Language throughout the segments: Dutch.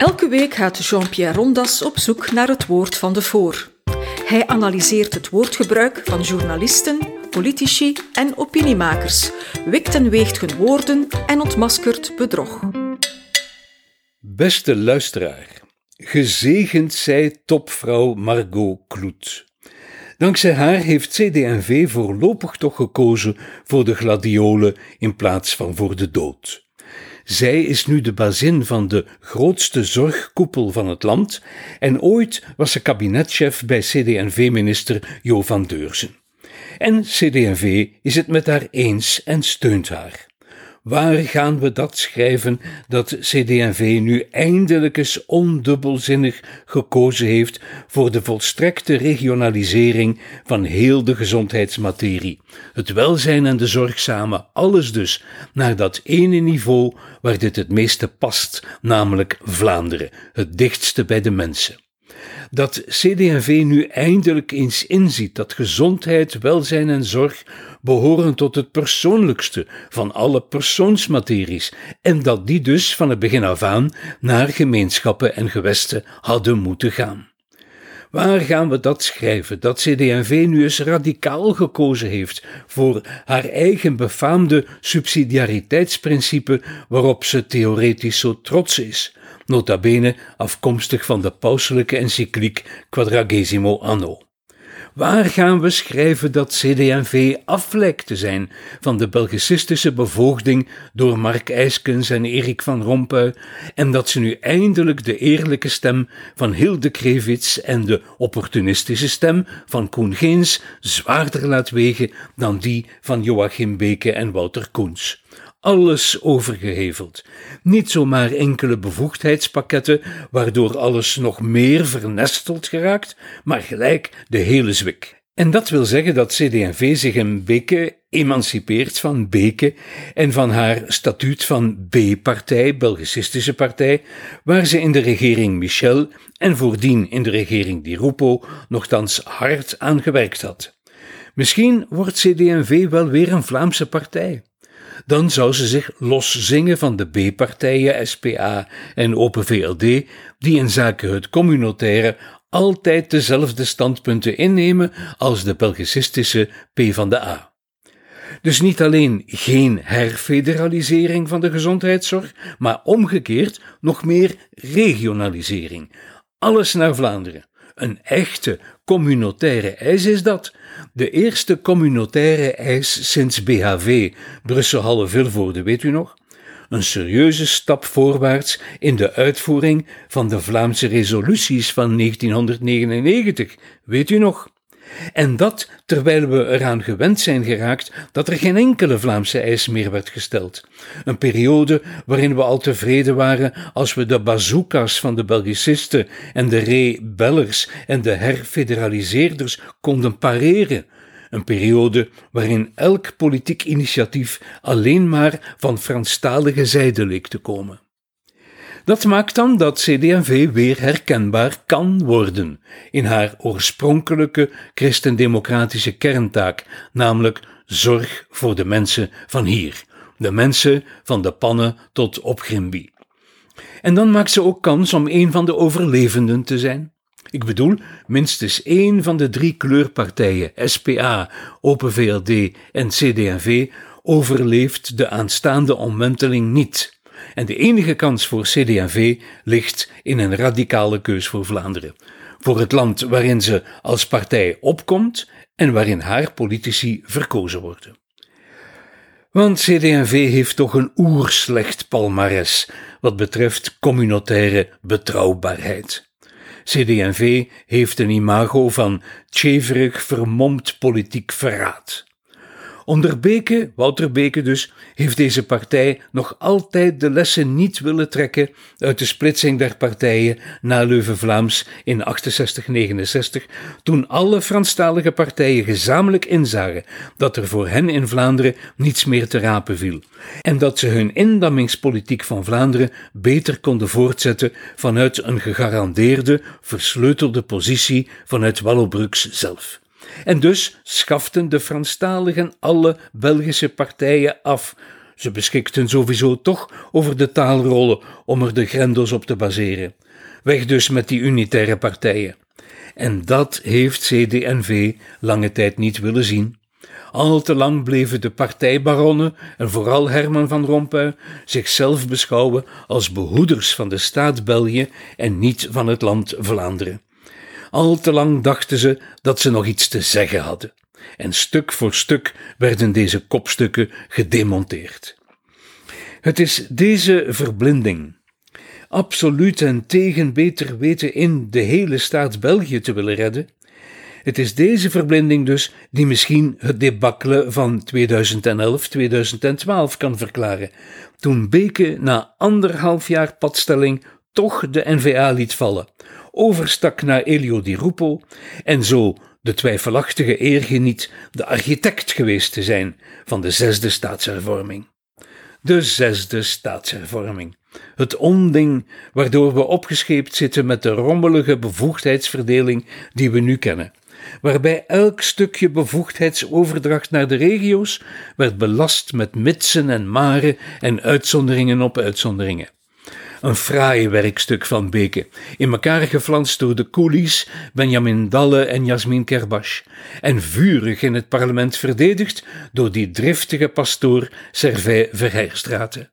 Elke week gaat Jean-Pierre Rondas op zoek naar het woord van de voor. Hij analyseert het woordgebruik van journalisten, politici en opiniemakers, wikt en weegt hun woorden en ontmaskert bedrog. Beste luisteraar, gezegend zij topvrouw Margot Kloet. Dankzij haar heeft CD&V voorlopig toch gekozen voor de gladiolen in plaats van voor de dood. Zij is nu de bazin van de grootste zorgkoepel van het land en ooit was ze kabinetchef bij CD&V-minister Jo van Deurzen. En CD&V is het met haar eens en steunt haar. Waar gaan we dat schrijven dat CD&V nu eindelijk eens ondubbelzinnig gekozen heeft voor de volstrekte regionalisering van heel de gezondheidsmaterie? Het welzijn en de zorg samen, alles dus naar dat ene niveau waar dit het meeste past, namelijk Vlaanderen, het dichtste bij de mensen dat CD&V nu eindelijk eens inziet dat gezondheid, welzijn en zorg behoren tot het persoonlijkste van alle persoonsmateries en dat die dus van het begin af aan naar gemeenschappen en gewesten hadden moeten gaan. Waar gaan we dat schrijven? Dat CD&V nu eens radicaal gekozen heeft voor haar eigen befaamde subsidiariteitsprincipe waarop ze theoretisch zo trots is, nota bene afkomstig van de pauselijke encycliek Quadragesimo Anno. Waar gaan we schrijven dat CD&V af lijkt te zijn van de Belgicistische bevoogding door Mark Eiskens en Erik van Rompuy en dat ze nu eindelijk de eerlijke stem van Hilde Krevits en de opportunistische stem van Koen Geens zwaarder laat wegen dan die van Joachim Beke en Wouter Koens? Alles overgeheveld. Niet zomaar enkele bevoegdheidspakketten, waardoor alles nog meer vernesteld geraakt, maar gelijk de hele zwik. En dat wil zeggen dat CD&V zich een beetje emancipeert van Beke en van haar statuut van B-partij, Belgicistische partij, waar ze in de regering Michel en voordien in de regering Di Rupo nogthans hard aan gewerkt had. Misschien wordt CD&V wel weer een Vlaamse partij dan zou ze zich loszingen van de B-partijen SPA en Open VLD, die in zaken het communautaire altijd dezelfde standpunten innemen als de Belgicistische PvdA. Dus niet alleen geen herfederalisering van de gezondheidszorg, maar omgekeerd nog meer regionalisering. Alles naar Vlaanderen. Een echte communautaire eis is dat. De eerste communautaire eis sinds BHV, Brussel-Halle-Vilvoorde, weet u nog? Een serieuze stap voorwaarts in de uitvoering van de Vlaamse resoluties van 1999, weet u nog? En dat terwijl we eraan gewend zijn geraakt dat er geen enkele Vlaamse eis meer werd gesteld. Een periode waarin we al tevreden waren als we de bazookas van de Belgicisten en de rebellers en de herfederaliseerders konden pareren. Een periode waarin elk politiek initiatief alleen maar van Franstalige zijde leek te komen. Dat maakt dan dat CD&V weer herkenbaar kan worden in haar oorspronkelijke christendemocratische kerntaak, namelijk zorg voor de mensen van hier, de mensen van de pannen tot op Grimby. En dan maakt ze ook kans om een van de overlevenden te zijn. Ik bedoel, minstens één van de drie kleurpartijen, SPA, Open VLD en CD&V, overleeft de aanstaande omwenteling niet. En de enige kans voor CD&V ligt in een radicale keus voor Vlaanderen. Voor het land waarin ze als partij opkomt en waarin haar politici verkozen worden. Want CD&V heeft toch een oerslecht palmares wat betreft communautaire betrouwbaarheid. CD&V heeft een imago van tjeverig vermomd politiek verraad. Onder Beke, Wouter Beke dus, heeft deze partij nog altijd de lessen niet willen trekken uit de splitsing der partijen na Leuven-Vlaams in 68-69, toen alle Franstalige partijen gezamenlijk inzagen dat er voor hen in Vlaanderen niets meer te rapen viel en dat ze hun indammingspolitiek van Vlaanderen beter konden voortzetten vanuit een gegarandeerde, versleutelde positie vanuit Wallobruks zelf. En dus schaften de Franstaligen alle Belgische partijen af, Ze beschikten sowieso toch over de taalrollen om er de grendos op te baseren. Weg dus met die unitaire partijen. En dat heeft CD&V lange tijd niet willen zien. Al te lang bleven de partijbaronnen en vooral Herman van Rompuy zichzelf beschouwen als behoeders van de staat België en niet van het land Vlaanderen. Al te lang dachten ze dat ze nog iets te zeggen hadden. En stuk voor stuk werden deze kopstukken gedemonteerd. Het is deze verblinding, absoluut en tegen beter weten in de hele staat België te willen redden, het is deze verblinding dus die misschien het debakkelen van 2011-2012 kan verklaren, toen Beke na anderhalf jaar padstelling toch de NVA liet vallen, overstak naar Elio Di Rupo en zo de twijfelachtige eer geniet de architect geweest te zijn van de zesde staatshervorming. De zesde staatshervorming. Het onding waardoor we opgescheept zitten met de rommelige bevoegdheidsverdeling die we nu kennen waarbij elk stukje bevoegdheidsoverdracht naar de regio's werd belast met mitsen en maren en uitzonderingen op uitzonderingen. Een fraai werkstuk van Beke, in elkaar geflanst door de coolies Benjamin Dalle en Jasmin Kerbash, en vurig in het parlement verdedigd door die driftige pastoor Servais Verheerstraten.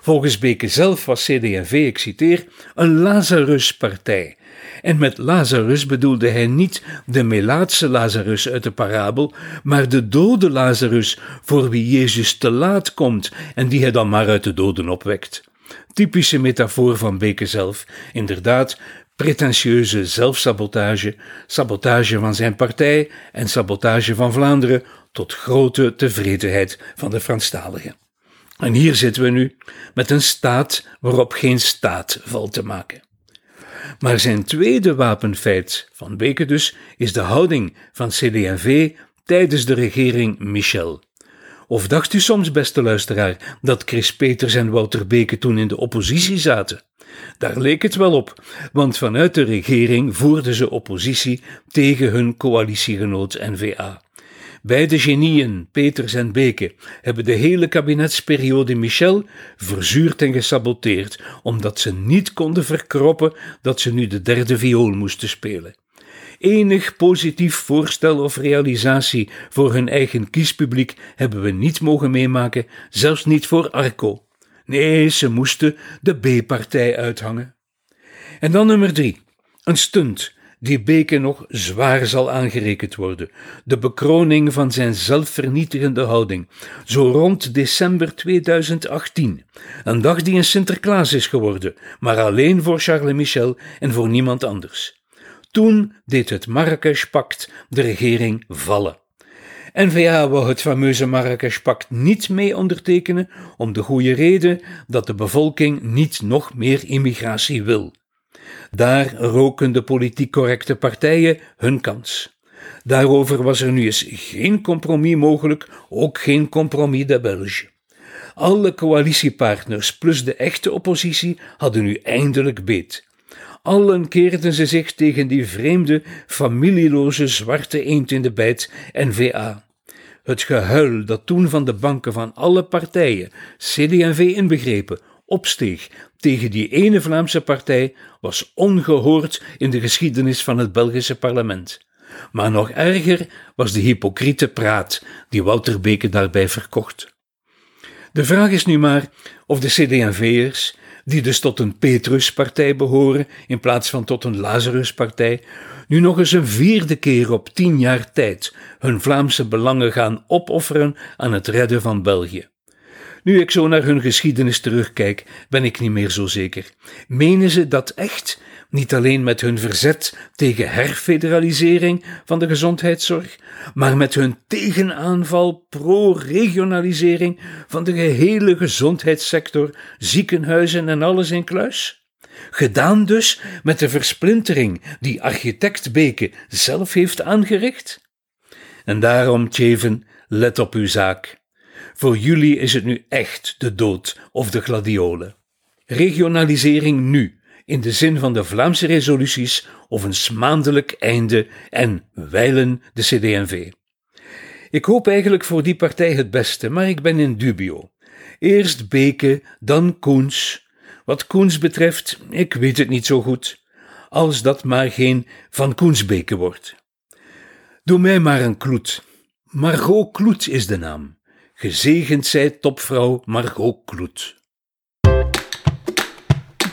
Volgens Beke zelf was CD&V, ik citeer, een Lazaruspartij, en met Lazarus bedoelde hij niet de Melaatse Lazarus uit de parabel, maar de dode Lazarus voor wie Jezus te laat komt en die hij dan maar uit de doden opwekt. Typische metafoor van Beke zelf, inderdaad, pretentieuze zelfsabotage, sabotage van zijn partij en sabotage van Vlaanderen tot grote tevredenheid van de Franstaligen. En hier zitten we nu met een staat waarop geen staat valt te maken. Maar zijn tweede wapenfeit, van Beke dus, is de houding van CD&V tijdens de regering Michel. Of dacht u soms, beste luisteraar, dat Chris Peters en Wouter Beke toen in de oppositie zaten? Daar leek het wel op, want vanuit de regering voerden ze oppositie tegen hun coalitiegenoot N-VA. Beide genieën, Peters en Beke, hebben de hele kabinetsperiode Michel verzuurd en gesaboteerd, omdat ze niet konden verkroppen dat ze nu de derde viool moesten spelen. Enig positief voorstel of realisatie voor hun eigen kiespubliek hebben we niet mogen meemaken, zelfs niet voor Arco. Nee, ze moesten de B-partij uithangen. En dan nummer drie. Een stunt die Beke nog zwaar zal aangerekend worden. De bekroning van zijn zelfvernietigende houding, zo rond december 2018. Een dag die een Sinterklaas is geworden, maar alleen voor Charles Michel en voor niemand anders. Toen deed het Marrakesh-pact de regering vallen. N-VA wou het fameuze Marrakesh-pact niet mee ondertekenen om de goede reden dat de bevolking niet nog meer immigratie wil. Daar roken de politiek correcte partijen hun kans. Daarover was er nu eens geen compromis mogelijk, ook geen compromis de Belge. Alle coalitiepartners plus de echte oppositie hadden nu eindelijk beet. Allen keerden ze zich tegen die vreemde, familieloze zwarte eend in de bijt N-VA. Het gehuil dat toen van de banken van alle partijen, CD&V inbegrepen, opsteeg tegen die ene Vlaamse partij was ongehoord in de geschiedenis van het Belgische parlement. Maar nog erger was de hypocriete praat die Wouter Beke daarbij verkocht. De vraag is nu maar of de CD&V'ers, die dus tot een Petruspartij behoren in plaats van tot een Lazaruspartij, nu nog eens een vierde keer op tien jaar tijd hun Vlaamse belangen gaan opofferen aan het redden van België. Nu ik zo naar hun geschiedenis terugkijk, ben ik niet meer zo zeker. Menen ze dat echt? Niet alleen met hun verzet tegen herfederalisering van de gezondheidszorg, maar met hun tegenaanval pro-regionalisering van de gehele gezondheidssector, ziekenhuizen en alles in kluis? Gedaan dus met de versplintering die architect Beke zelf heeft aangericht? En daarom, Tjeven, let op uw zaak. Voor jullie is het nu echt de dood of de gladiolen. Regionalisering nu, in de zin van de Vlaamse resoluties of een smaandelijk einde en wijlen de CD&V. Ik hoop eigenlijk voor die partij het beste, maar ik ben in dubio. Eerst Beke, dan Koens. Wat Koens betreft, ik weet het niet zo goed. Als dat maar geen Van Koensbeke wordt. Doe mij maar een kloet. Margot Kloet is de naam. Gezegend zij topvrouw Margot Kloet.